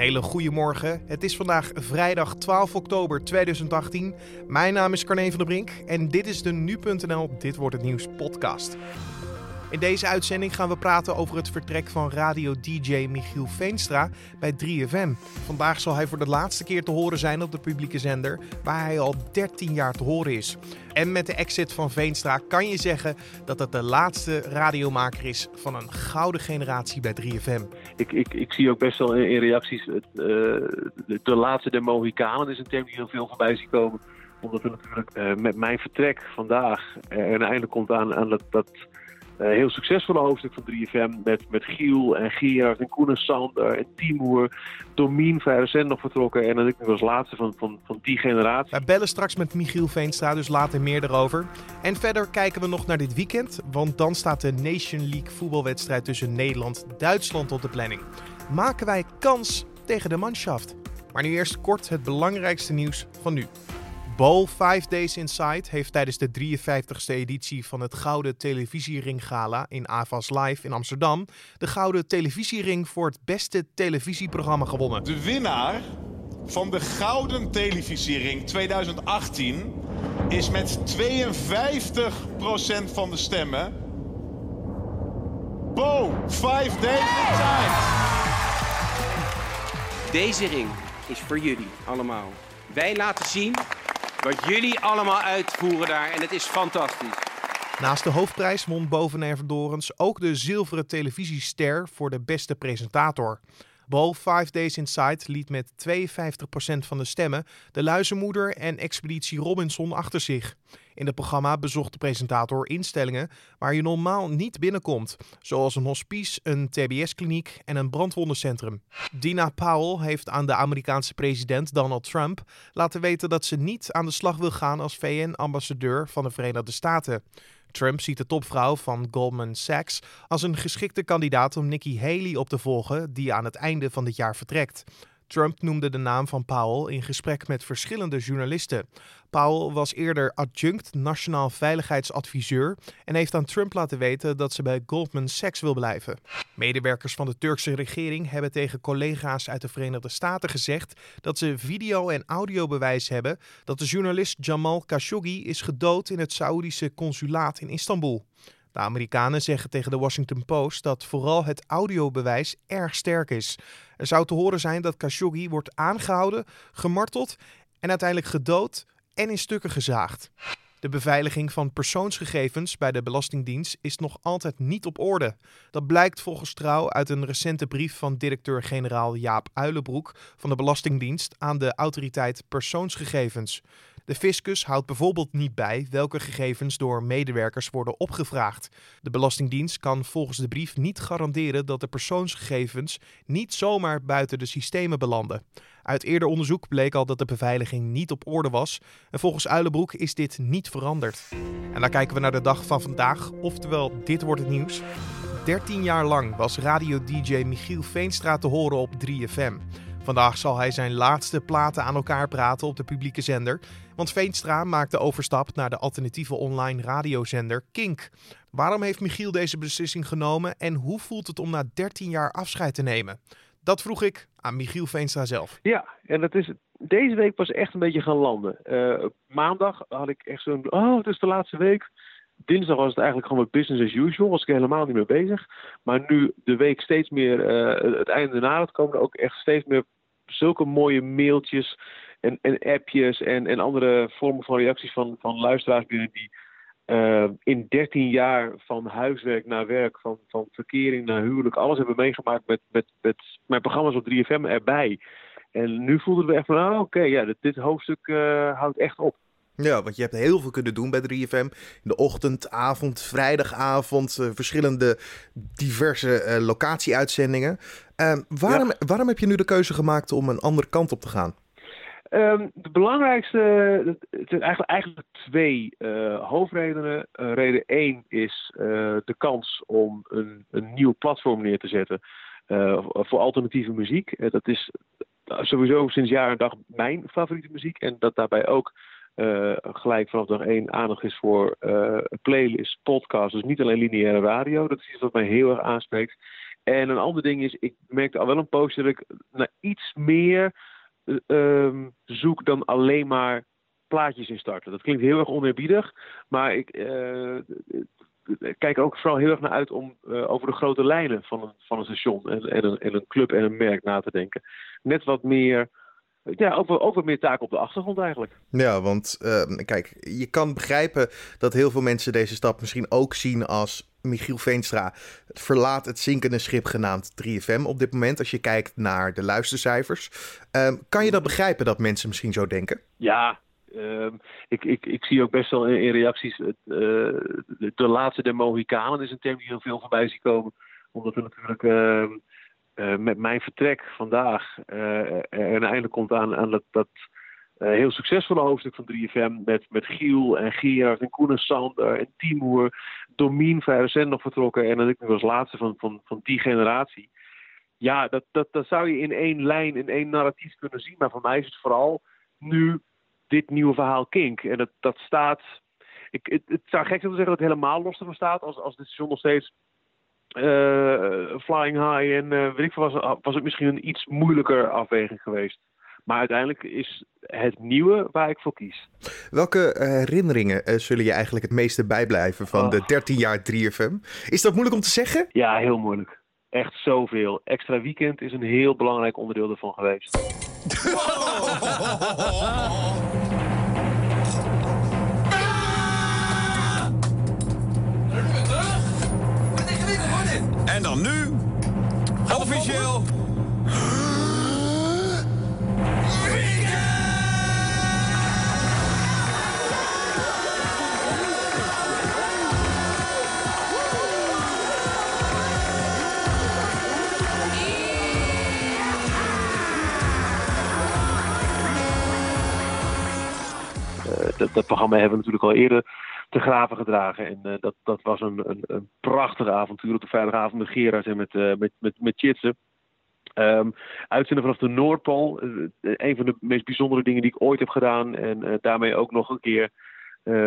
hele goede morgen. Het is vandaag vrijdag 12 oktober 2018. Mijn naam is Carne van der Brink en dit is de Nu.nl Dit Wordt Het Nieuws podcast. In deze uitzending gaan we praten over het vertrek van radio-dj Michiel Veenstra bij 3FM. Vandaag zal hij voor de laatste keer te horen zijn op de publieke zender, waar hij al 13 jaar te horen is. En met de exit van Veenstra kan je zeggen dat het de laatste radiomaker is van een gouden generatie bij 3FM. Ik, ik, ik zie ook best wel in, reacties uh, de, de, laatste der Mohikanen is een term die heel veel voorbij ziet komen. Omdat er natuurlijk uh, met mijn vertrek vandaag er een einde komt aan, aan dat, dat uh, heel succesvolle hoofdstuk van 3FM met, met Giel en Gerard en Koen en Sander en Timur. Domien recent nog vertrokken en dan ik als laatste van, van, van die generatie. We bellen straks met Michiel Veenstra, dus later meer erover. En verder kijken we nog naar dit weekend, want dan staat de Nation League voetbalwedstrijd tussen Nederland en Duitsland op de planning. Maken wij kans tegen de manschaft? Maar nu eerst kort het belangrijkste nieuws van nu. Bo 5 Days Inside heeft tijdens de 53ste editie van het Gouden Televisiering Gala in AVAS Live in Amsterdam de Gouden Televisiering voor het beste televisieprogramma gewonnen. De winnaar van de Gouden Televisiering 2018 is met 52% van de stemmen Bo 5 Days Inside. Deze ring is voor jullie allemaal. Wij laten zien wat jullie allemaal uitvoeren daar. En het is fantastisch. Naast de hoofdprijs won Boven Verdorens ook de zilveren televisiester voor de beste presentator. Bo 5 Days Inside liet met 52% van de stemmen de luizenmoeder en Expeditie Robinson achter zich. In het programma bezocht de presentator instellingen waar je normaal niet binnenkomt, zoals een hospice, een TBS-kliniek en een brandwondencentrum. Dina Powell heeft aan de Amerikaanse president Donald Trump laten weten dat ze niet aan de slag wil gaan als VN-ambassadeur van de Verenigde Staten. Trump ziet de topvrouw van Goldman Sachs als een geschikte kandidaat om Nikki Haley op te volgen, die aan het einde van dit jaar vertrekt. Trump noemde de naam van Powell in gesprek met verschillende journalisten. Powell was eerder adjunct nationaal veiligheidsadviseur en heeft aan Trump laten weten dat ze bij Goldman Sachs wil blijven. Medewerkers van de Turkse regering hebben tegen collega's uit de Verenigde Staten gezegd dat ze video- en audiobewijs hebben dat de journalist Jamal Khashoggi is gedood in het Saoedische consulaat in Istanbul. De Amerikanen zeggen tegen de Washington Post dat vooral het audiobewijs erg sterk is. Er zou te horen zijn dat Khashoggi wordt aangehouden, gemarteld en uiteindelijk gedood en in stukken gezaagd. De beveiliging van persoonsgegevens bij de Belastingdienst is nog altijd niet op orde. Dat blijkt volgens Trouw uit een recente brief van directeur-generaal Jaap Uilenbroek van de Belastingdienst aan de autoriteit persoonsgegevens. De fiscus houdt bijvoorbeeld niet bij welke gegevens door medewerkers worden opgevraagd. De Belastingdienst kan volgens de brief niet garanderen dat de persoonsgegevens niet zomaar buiten de systemen belanden. Uit eerder onderzoek bleek al dat de beveiliging niet op orde was en volgens Uilenbroek is dit niet veranderd. En dan kijken we naar de dag van vandaag, oftewel dit wordt het nieuws. 13 jaar lang was radio-dj Michiel Veenstra te horen op 3FM. Vandaag zal hij zijn laatste platen aan elkaar praten op de publieke zender. Want Veenstra maakt de overstap naar de alternatieve online radiozender Kink. Waarom heeft Michiel deze beslissing genomen en hoe voelt het om na 13 jaar afscheid te nemen? Dat vroeg ik aan Michiel Veenstra zelf. Ja, en dat is deze week pas echt een beetje gaan landen. Uh, maandag had ik echt zo'n, oh het is de laatste week. Dinsdag was het eigenlijk gewoon business as usual, was ik helemaal niet meer bezig. Maar nu de week steeds meer, uh, het einde het komen ook echt steeds meer zulke mooie mailtjes en, en appjes en, en andere vormen van reacties van, van luisteraars binnen die uh, in 13 jaar van huiswerk naar werk, van, van verkering naar huwelijk, alles hebben meegemaakt met, met, met mijn programma's op 3FM erbij. En nu voelden we echt van, oh, oké, ja, dit, hoofdstuk uh, houdt echt op. Ja, want je hebt heel veel kunnen doen bij 3FM. In de ochtend, avond, vrijdagavond, uh, verschillende diverse uh, locatieuitzendingen. Uh, waarom, ja. waarom heb je nu de keuze gemaakt om een andere kant op te gaan? Um, de belangrijkste, het zijn eigenlijk, eigenlijk twee uh, hoofdredenen. Reden één is de kans om een, een nieuw platform neer te zetten voor alternatieve muziek. dat is sowieso sinds jaar en dag mijn favoriete muziek. En dat daarbij ook gelijk vanaf dag één aandacht is voor playlists, podcasts. Dus niet alleen lineaire radio. Dat is iets wat mij heel erg aanspreekt. En een ander ding is, ik merkte al wel een poosje dat ik naar iets meer eh, ehm, zoek dan alleen maar plaatjes instarten. Dat klinkt heel erg oneerbiedig, maar ik uh, kijk ook vooral heel erg naar uit om uh, over de grote lijnen van een, van een station en, en een club en een merk na te denken. Net wat meer ja, ook, ook wat meer taken op de achtergrond eigenlijk. Ja, want uh, kijk, je kan begrijpen dat heel veel mensen deze stap misschien ook zien als Michiel Veenstra verlaat het zinkende schip genaamd 3FM op dit moment. Als je kijkt naar de luistercijfers. Uh, kan je dat begrijpen dat mensen misschien zo denken? Ja, uh, ik, ik, ik zie ook best wel in, in reacties. Het, uh, de, de, laatste de Mohikanen is een term die heel veel voorbij ziet komen. Omdat er natuurlijk ehm, uh, met mijn vertrek vandaag uh, er een einde komt aan, aan dat, dat heel succesvolle hoofdstuk van 3FM met, met Giel en Gerard en Koen en Sander en Timur, Domien recent nog vertrokken en dan ik nu als laatste van, van, van die generatie. Ja, dat, dat, zou je in één lijn, in één narratief kunnen zien, maar voor mij is het vooral nu dit nieuwe verhaal Kink. En dat, dat staat, ik, het, het zou gek zijn te zeggen dat het helemaal los ervan staat als, als dit station nog steeds flying high en uh, weet ik veel, was, was het misschien een iets moeilijker afweging geweest. Maar uiteindelijk is het nieuwe waar ik voor kies. Welke herinneringen uh, zullen je eigenlijk het meeste bijblijven van oh. de 13 jaar 3FM? Is dat moeilijk om te zeggen? Ja, heel moeilijk. Echt zoveel. Extra weekend is een heel belangrijk onderdeel ervan geweest. En dan nu, officieel... dat, dat programma hebben we natuurlijk al eerder te graven gedragen. En uh, dat, dat was een, een, een prachtige avontuur op de vrijdagavond met Gerard en met, uh, met, met, met Chitsen. Um, uitzenden vanaf de Noordpool. Uh, een van de meest bijzondere dingen die ik ooit heb gedaan. En daarmee ook nog een keer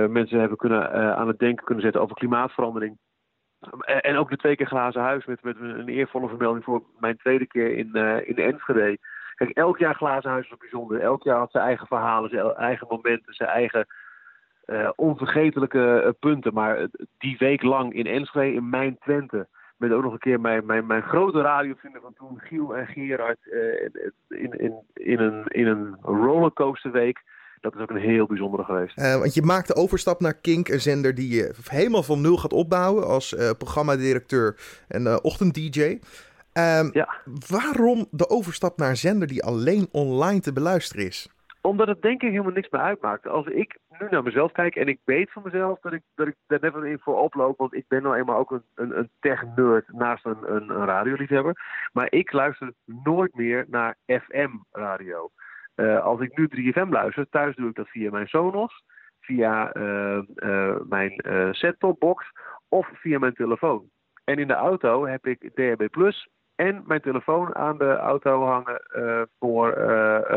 mensen hebben kunnen, aan het denken kunnen zetten over klimaatverandering. en ook de twee keer glazen huis met, met een eervolle vermelding voor mijn tweede keer in, in Enschede. Kijk, elk jaar glazen huis was bijzonder. Elk jaar had zijn eigen verhalen, zijn eigen momenten, zijn eigen uh, onvergetelijke uh, punten. Maar die week lang in Enschede, in mijn Twente. Met ook nog een keer mijn, mijn, mijn grote radiovrienden van toen, Giel en Gerard. Uh, in, in, in, een, in een rollercoasterweek. Dat is ook een heel bijzondere geweest. want je maakt de overstap naar Kink, een zender die je helemaal van nul gaat opbouwen. Als programmadirecteur en ochtend-DJ. Um, ja. Waarom de overstap naar een zender die alleen online te beluisteren is? Omdat het denk ik helemaal niks meer uitmaakt. Als ik nu naar mezelf kijk en ik weet van mezelf dat ik, dat ik daar net in voor oploop. Want ik ben nou eenmaal ook een, een, een tech-nerd naast een, een, een radioliefhebber. Maar ik luister nooit meer naar FM-radio. Uh, als ik nu 3FM luister, thuis doe ik dat via mijn Sonos, via uh, uh, mijn set-topbox of via mijn telefoon. En in de auto heb ik DHB Plus en mijn telefoon aan de auto hangen voor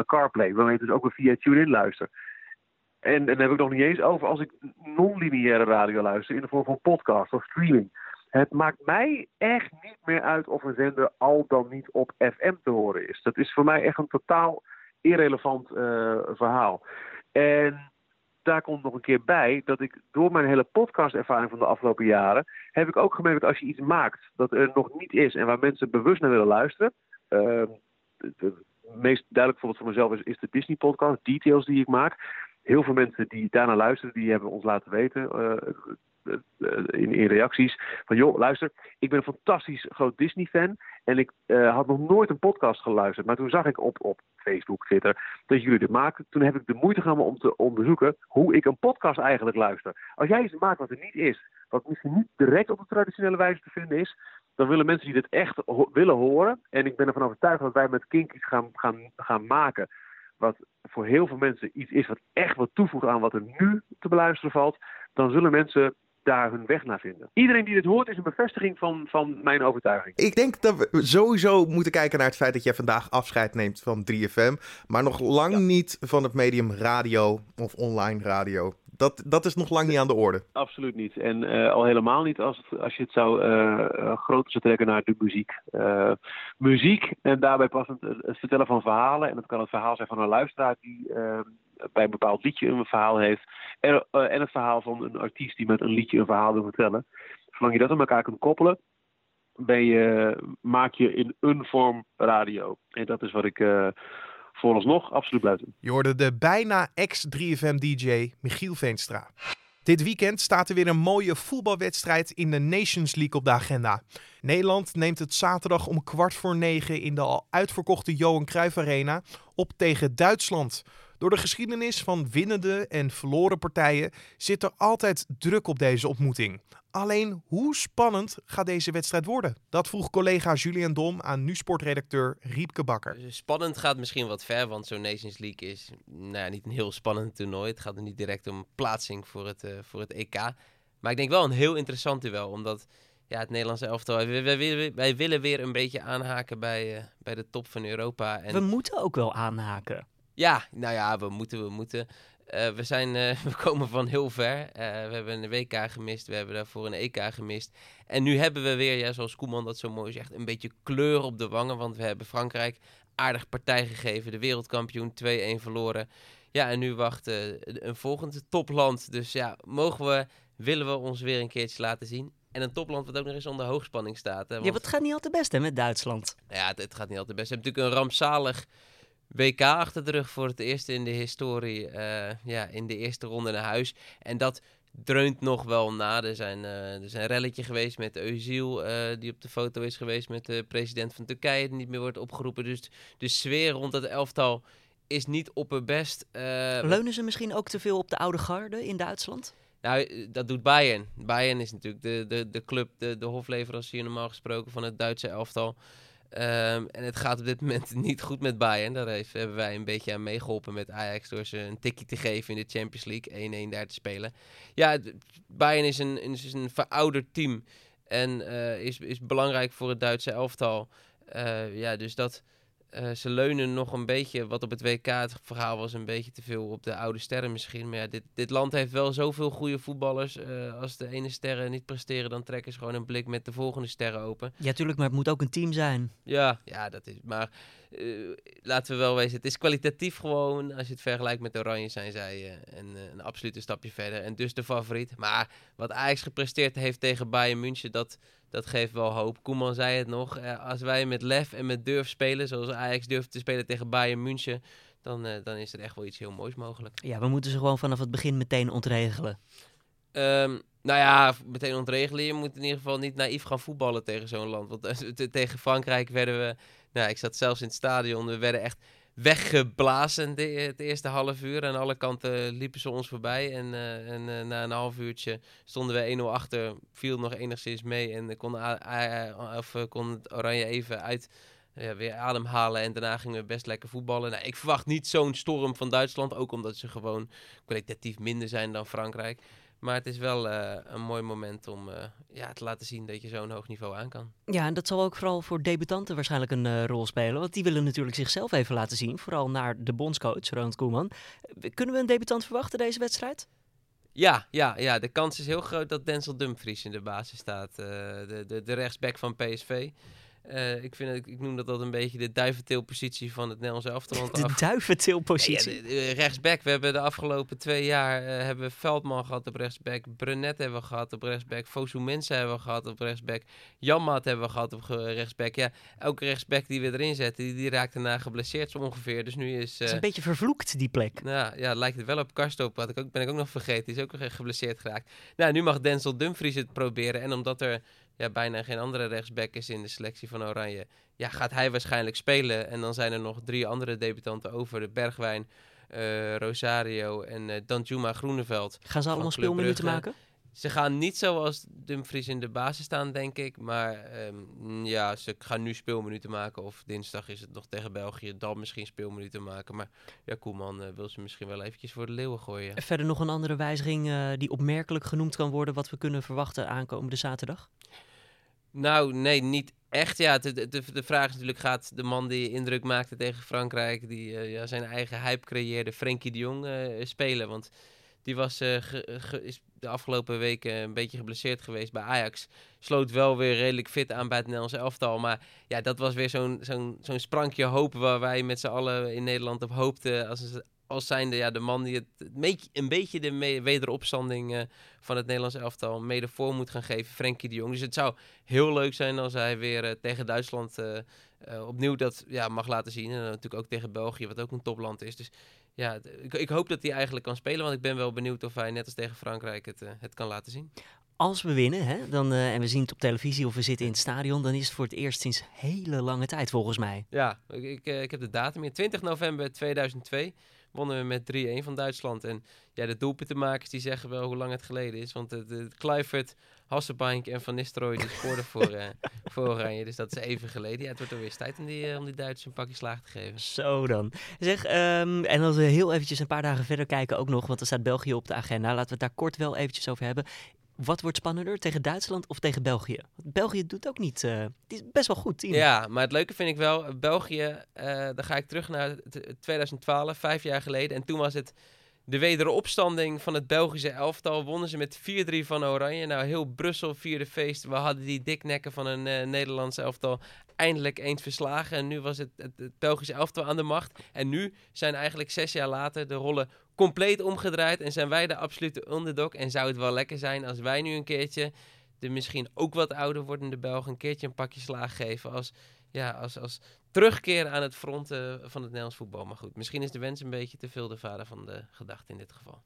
CarPlay, waarmee ik dus ook weer via TuneIn luister. En, en dan heb ik nog niet eens over als ik non-lineaire radio luister in de vorm van podcast of streaming. Het maakt mij echt niet meer uit of een zender al dan niet op FM te horen is. Dat is voor mij echt een totaal irrelevant uh, verhaal. En daar komt nog een keer bij dat ik door mijn hele podcastervaring van de afgelopen jaren heb ik ook gemerkt dat als je iets maakt dat er nog niet is en waar mensen bewust naar willen luisteren. Het meest duidelijk voorbeeld voor mezelf is, is de Disney podcast, details die ik maak. Heel veel mensen die daarna luisteren, die hebben ons laten weten uh, in, in, reacties van joh, luister, ik ben een fantastisch groot Disney-fan en ik uh, had nog nooit een podcast geluisterd. Maar toen zag ik op, op Facebook, Twitter, dat jullie dit maken. Toen heb ik de moeite genomen om te onderzoeken hoe ik een podcast eigenlijk luister. Als jij iets maakt wat er niet is, wat misschien niet direct op de traditionele wijze te vinden is, dan willen mensen die dit echt ho willen horen. En ik ben ervan overtuigd dat wij met Kink iets gaan, gaan, gaan maken. Wat voor heel veel mensen iets is wat echt wat toevoegt aan wat er nu te beluisteren valt. Dan zullen mensen daar hun weg naar vinden. Iedereen die dit hoort is een bevestiging van, van mijn overtuiging. Ik denk dat we sowieso moeten kijken naar het feit dat jij vandaag afscheid neemt van 3FM. Maar nog lang niet van het medium radio of online radio. Dat, dat is nog lang niet aan de orde. Absoluut niet. En uh, al helemaal niet als, als je het zou uh, groter zou trekken naar de muziek. Muziek en daarbij passend het vertellen van verhalen. En dat kan het verhaal zijn van een luisteraar die bij een bepaald liedje een verhaal heeft. En, en het verhaal van een artiest die met een liedje een verhaal wil vertellen. Zolang je dat aan elkaar kunt koppelen, maak je in een vorm radio. En dat is wat ik vooralsnog absoluut buiten. Je hoorde de bijna ex-3FM-DJ Michiel Veenstra. Dit weekend staat er weer een mooie voetbalwedstrijd in de Nations League op de agenda. Nederland neemt het zaterdag om kwart voor negen in de al uitverkochte Johan Cruijff Arena op tegen Duitsland. Door de geschiedenis van winnende en verloren partijen zit er altijd druk op deze ontmoeting. Alleen hoe spannend gaat deze wedstrijd worden? Dat vroeg collega Julian Dom aan nu-sportredacteur Riepke Bakker. Dus spannend gaat misschien wat ver, want zo'n Nations League is nou ja, niet een heel spannend toernooi. Het gaat er niet direct om plaatsing voor het, uh, voor het EK. Maar ik denk wel een heel interessant duel, omdat ja, het Nederlandse elftal. Wij, wij, wij, willen weer een beetje aanhaken bij, uh, bij de top van Europa. En... We moeten ook wel aanhaken. Ja, nou ja, we moeten, we moeten. Uh, we, zijn, uh, we komen van heel ver. Uh, we hebben een WK gemist, we hebben daarvoor een EK gemist. En nu hebben we weer, ja, zoals Koeman dat zo mooi zegt, een beetje kleur op de wangen. Want we hebben Frankrijk aardig partij gegeven, de wereldkampioen 2-1 verloren. Ja, en nu wacht een volgend topland. Dus ja, mogen we, willen we ons weer een keertje laten zien. En een topland wat ook nog eens onder hoogspanning staat. Hè, want... Ja, het gaat niet altijd best hè, met Duitsland. Ja, het, het gaat niet altijd best. We hebben natuurlijk een rampzalig WK achter de rug voor het eerst in de historie. Uh, ja, in de eerste ronde naar huis. En dat dreunt nog wel na. Er zijn, uh, er zijn een relletje geweest met Özil, uh, die op de foto is geweest met de president van Turkije, die niet meer wordt opgeroepen. Dus de sfeer rond het elftal is niet op het best. Leunen ze misschien ook te veel op de oude garde in Duitsland? Nou, dat doet Bayern. Bayern is natuurlijk de, de, de club, de, de hofleverancier normaal gesproken van het Duitse elftal. Um, en het gaat op dit moment niet goed met Bayern. Daar hebben wij een beetje aan meegeholpen met Ajax door ze een tikje te geven in de Champions League. 1-1 daar te spelen. Ja, Bayern is een, is een verouderd team en uh, is, is belangrijk voor het Duitse elftal. Uh, ja, dus dat, uh, ze leunen nog een beetje, wat op het WK het verhaal was, een beetje te veel op de oude sterren misschien. Maar ja, dit, dit land heeft wel zoveel goede voetballers. Uh, als de ene sterren niet presteren, dan trekken ze gewoon een blik met de volgende sterren open. Ja, tuurlijk, maar het moet ook een team zijn. Ja, ja dat is. Maar uh, laten we wel wezen, het is kwalitatief gewoon. Als je het vergelijkt met Oranje, zijn zij een, een absolute stapje verder. En dus de favoriet. Maar wat Ajax gepresteerd heeft tegen Bayern München, dat dat geeft wel hoop. Koeman zei het nog. Eh, als wij met lef en met durf spelen, zoals Ajax durft te spelen tegen Bayern München, dan, uh, dan is er echt wel iets heel moois mogelijk. Ja, we moeten ze gewoon vanaf het begin meteen ontregelen. Um, nou ja, meteen ontregelen. Je moet in ieder geval niet naïef gaan voetballen tegen zo'n land. Want uh, tegen Frankrijk werden we... Nou, ik zat zelfs in het stadion. We werden echt weggeblazen de, het eerste half uur. Aan alle kanten liepen ze ons voorbij. En, uh, en uh, na een half uurtje stonden we 1-0 achter. Viel nog enigszins mee. En kon, of, kon het Oranje even uit ja, weer ademhalen. En daarna gingen we best lekker voetballen. Nou, ik verwacht niet zo'n storm van Duitsland. Ook omdat ze gewoon kwalitatief minder zijn dan Frankrijk. Maar het is wel uh, een mooi moment om uh, ja, te laten zien dat je zo'n hoog niveau aan kan. Ja, en dat zal ook vooral voor debutanten waarschijnlijk een uh, rol spelen. Want die willen natuurlijk zichzelf even laten zien. Vooral naar de bondscoach, Ronald Koeman. Kunnen we een debutant verwachten deze wedstrijd? Ja, ja, ja, de kans is heel groot dat Denzel Dumfries in de basis staat. de, de, de rechtsback van PSV. Uh, ik, vind ik noem dat, dat een beetje de duiventeelpositie van het Nederlands elftal. De af... duiventeelpositie? Ja, ja, rechtsback. We hebben de afgelopen twee jaar uh, hebben Veldman gehad op rechtsback. Brunet hebben we gehad op rechtsback. Fosu Mensen hebben we gehad op rechtsback. Janmaat hebben we gehad op rechtsback. Ja, elke rechtsback die we erin zetten, die, die raakt daarna geblesseerd zo ongeveer. Dus nu is... Uh, het is een beetje vervloekt, die plek. Nou, ja, lijkt het wel op Karstop. Had ik ook, ben ik ook nog vergeten. Die is ook geblesseerd geraakt. Nou, nu mag Denzel Dumfries het proberen. En omdat er ja, bijna geen andere rechtsback is in de selectie van Oranje. Ja, gaat hij waarschijnlijk spelen. En dan zijn er nog drie andere debutanten over. De Bergwijn, uh, Rosario en uh, Danjuma Groeneveld. Gaan ze allemaal speelminuten maken? Ze gaan niet zoals Dumfries in de basis staan, denk ik. Maar um, ja, ze gaan nu speelminuten maken. Of dinsdag is het nog tegen België. Dan misschien speelminuten maken. Maar ja, Koeman uh, wil ze misschien wel eventjes voor de leeuwen gooien. Verder nog een andere wijziging uh, die opmerkelijk genoemd kan worden... wat we kunnen verwachten aankomende zaterdag? Nou, nee, niet echt. Ja, de, de, de vraag is natuurlijk, gaat de man die indruk maakte tegen Frankrijk... die uh, ja, zijn eigen hype creëerde, Frenkie de Jong, spelen? Want Die was, eh, is de afgelopen weken een beetje geblesseerd geweest bij Ajax. Sloot wel weer redelijk fit aan bij het Nederlandse elftal. Maar ja, dat was weer zo'n zo'n zo'n sprankje hoop waar wij met z'n allen in Nederland op hoopten. Als, als zijnde ja, de man die het een beetje, de wederopstanding eh, van het Nederlandse elftal mede voor moet gaan geven. Frenkie de Jong. Dus het zou heel leuk zijn als hij weer eh, tegen Duitsland opnieuw dat ja, mag laten zien. En natuurlijk ook tegen België, wat ook een topland is. Dus ja, ik, ik hoop dat hij eigenlijk kan spelen. Want ik ben wel benieuwd of hij net als tegen Frankrijk het, eh, het kan laten zien. Als we winnen, hè, dan, eh, en we zien het op televisie of we zitten in het stadion, dan is het voor het eerst sinds hele lange tijd volgens mij. Ja, ik, ik, eh, ik heb de datum hier. 20 november 2002 wonnen we met 3-1 van Duitsland. En ja, de doelpuntenmakers die zeggen wel hoe lang het geleden is. Want het Kluivert, Hasselbank en Van Nistelrooy die scoorden voor, eh, voor Oranje. Dus dat is even geleden. Ja, het wordt alweer eens tijd om die, eh, om die Duitsers een pakje slaag te geven. Zo dan. Zeg, ehm, en als we heel eventjes een paar dagen verder kijken ook nog, want er staat België op de agenda. Laten we het daar kort wel eventjes over hebben. Wat wordt spannender, tegen Duitsland of tegen België? Want België doet ook niet, eh, het is best wel goed team. Ja, maar het leuke vind ik wel, België, dan ga ik terug naar t- 2012, vijf jaar geleden. En toen was het de wederopstanding van het Belgische elftal. Wonnen ze met 4-3 van Oranje. Nou, heel Brussel vierde feest. We hadden die diknekken van een eh Nederlandse elftal eindelijk eens verslagen. En nu was het, het, het Belgische elftal aan de macht. En nu zijn eigenlijk zes jaar later de rollen compleet omgedraaid. En zijn wij de absolute underdog. En zou het wel lekker zijn als wij nu een keertje de misschien ook wat ouder wordende Belgen een keertje een pakje slaag geven als, ja, als, als terugkeer aan het front eh, van het Nederlands voetbal. Maar goed, misschien is de wens een beetje te veel de vader van de gedachte in dit geval.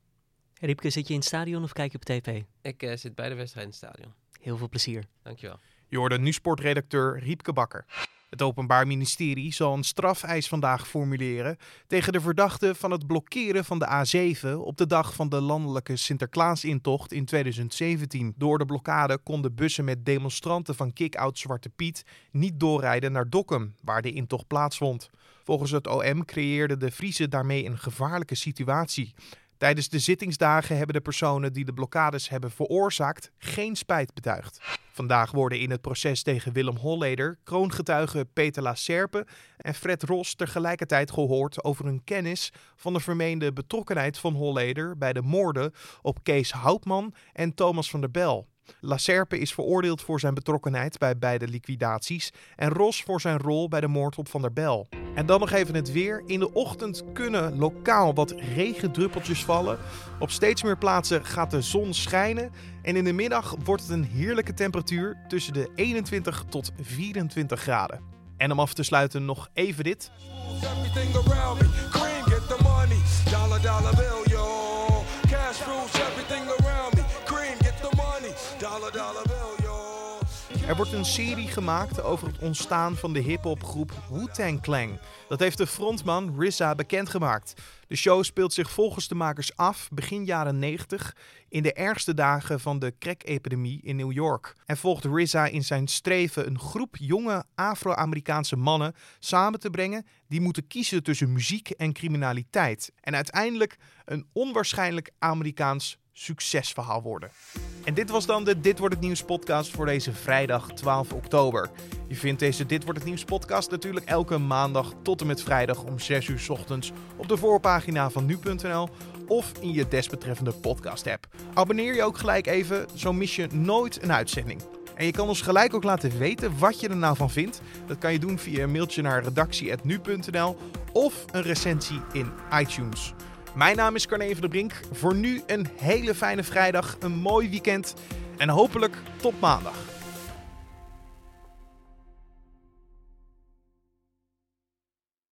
Riepke, zit je in het stadion of kijk je op tv? Ik eh, zit bij de wedstrijd in het stadion. Heel veel plezier. Dankjewel. Je hoorde nu sportredacteur Riepke Bakker. Het Openbaar Ministerie zal een strafeis vandaag formuleren tegen de verdachte van het blokkeren van de A7 op de dag van de landelijke Sinterklaasintocht in 2017. Door de blokkade konden bussen met demonstranten van Kick-Out Zwarte Piet niet doorrijden naar Dokkum, waar de intocht plaatsvond. Volgens het OM creëerden de Friese daarmee een gevaarlijke situatie. Tijdens de zittingsdagen hebben de personen die de blokkades hebben veroorzaakt geen spijt betuigd. Vandaag worden in het proces tegen Willem Holleder kroongetuigen Peter Lacerpe en Fred Ros tegelijkertijd gehoord over hun kennis van de vermeende betrokkenheid van Holleder bij de moorden op Kees Houtman en Thomas van der Bel. Lacerpe is veroordeeld voor zijn betrokkenheid bij beide liquidaties en Ros voor zijn rol bij de moord op Van der Bel. En dan nog even het weer. In de ochtend kunnen lokaal wat regendruppeltjes vallen. Op steeds meer plaatsen gaat de zon schijnen. En in de middag wordt het een heerlijke temperatuur tussen de 21 tot 24 graden. En om af te sluiten nog even dit. Er wordt een serie gemaakt over het ontstaan van de hip-hopgroep Wu-Tang Clan. Dat heeft de frontman RZA bekendgemaakt. De show speelt zich volgens de makers af begin jaren 90 in de ergste dagen van de crack-epidemie in New York. En volgt RZA in zijn streven een groep jonge Afro-Amerikaanse mannen samen te brengen die moeten kiezen tussen muziek en criminaliteit. En uiteindelijk een onwaarschijnlijk Amerikaans succesverhaal worden. En dit was dan de Dit Wordt Het Nieuws podcast voor deze vrijdag 12 oktober. Je vindt deze Dit Wordt Het Nieuws podcast natuurlijk elke maandag tot en met vrijdag om 6 uur ochtends op de voorpagina van nu.nl of in je desbetreffende podcast app. Abonneer je ook gelijk even, zo mis je nooit een uitzending. En je kan ons gelijk ook laten weten wat je er nou van vindt. Dat kan je doen via een mailtje naar redactie.nu.nl of een recensie in iTunes. Mijn naam is Carne van der Brink. Voor nu een hele fijne vrijdag, een mooi weekend en hopelijk tot maandag.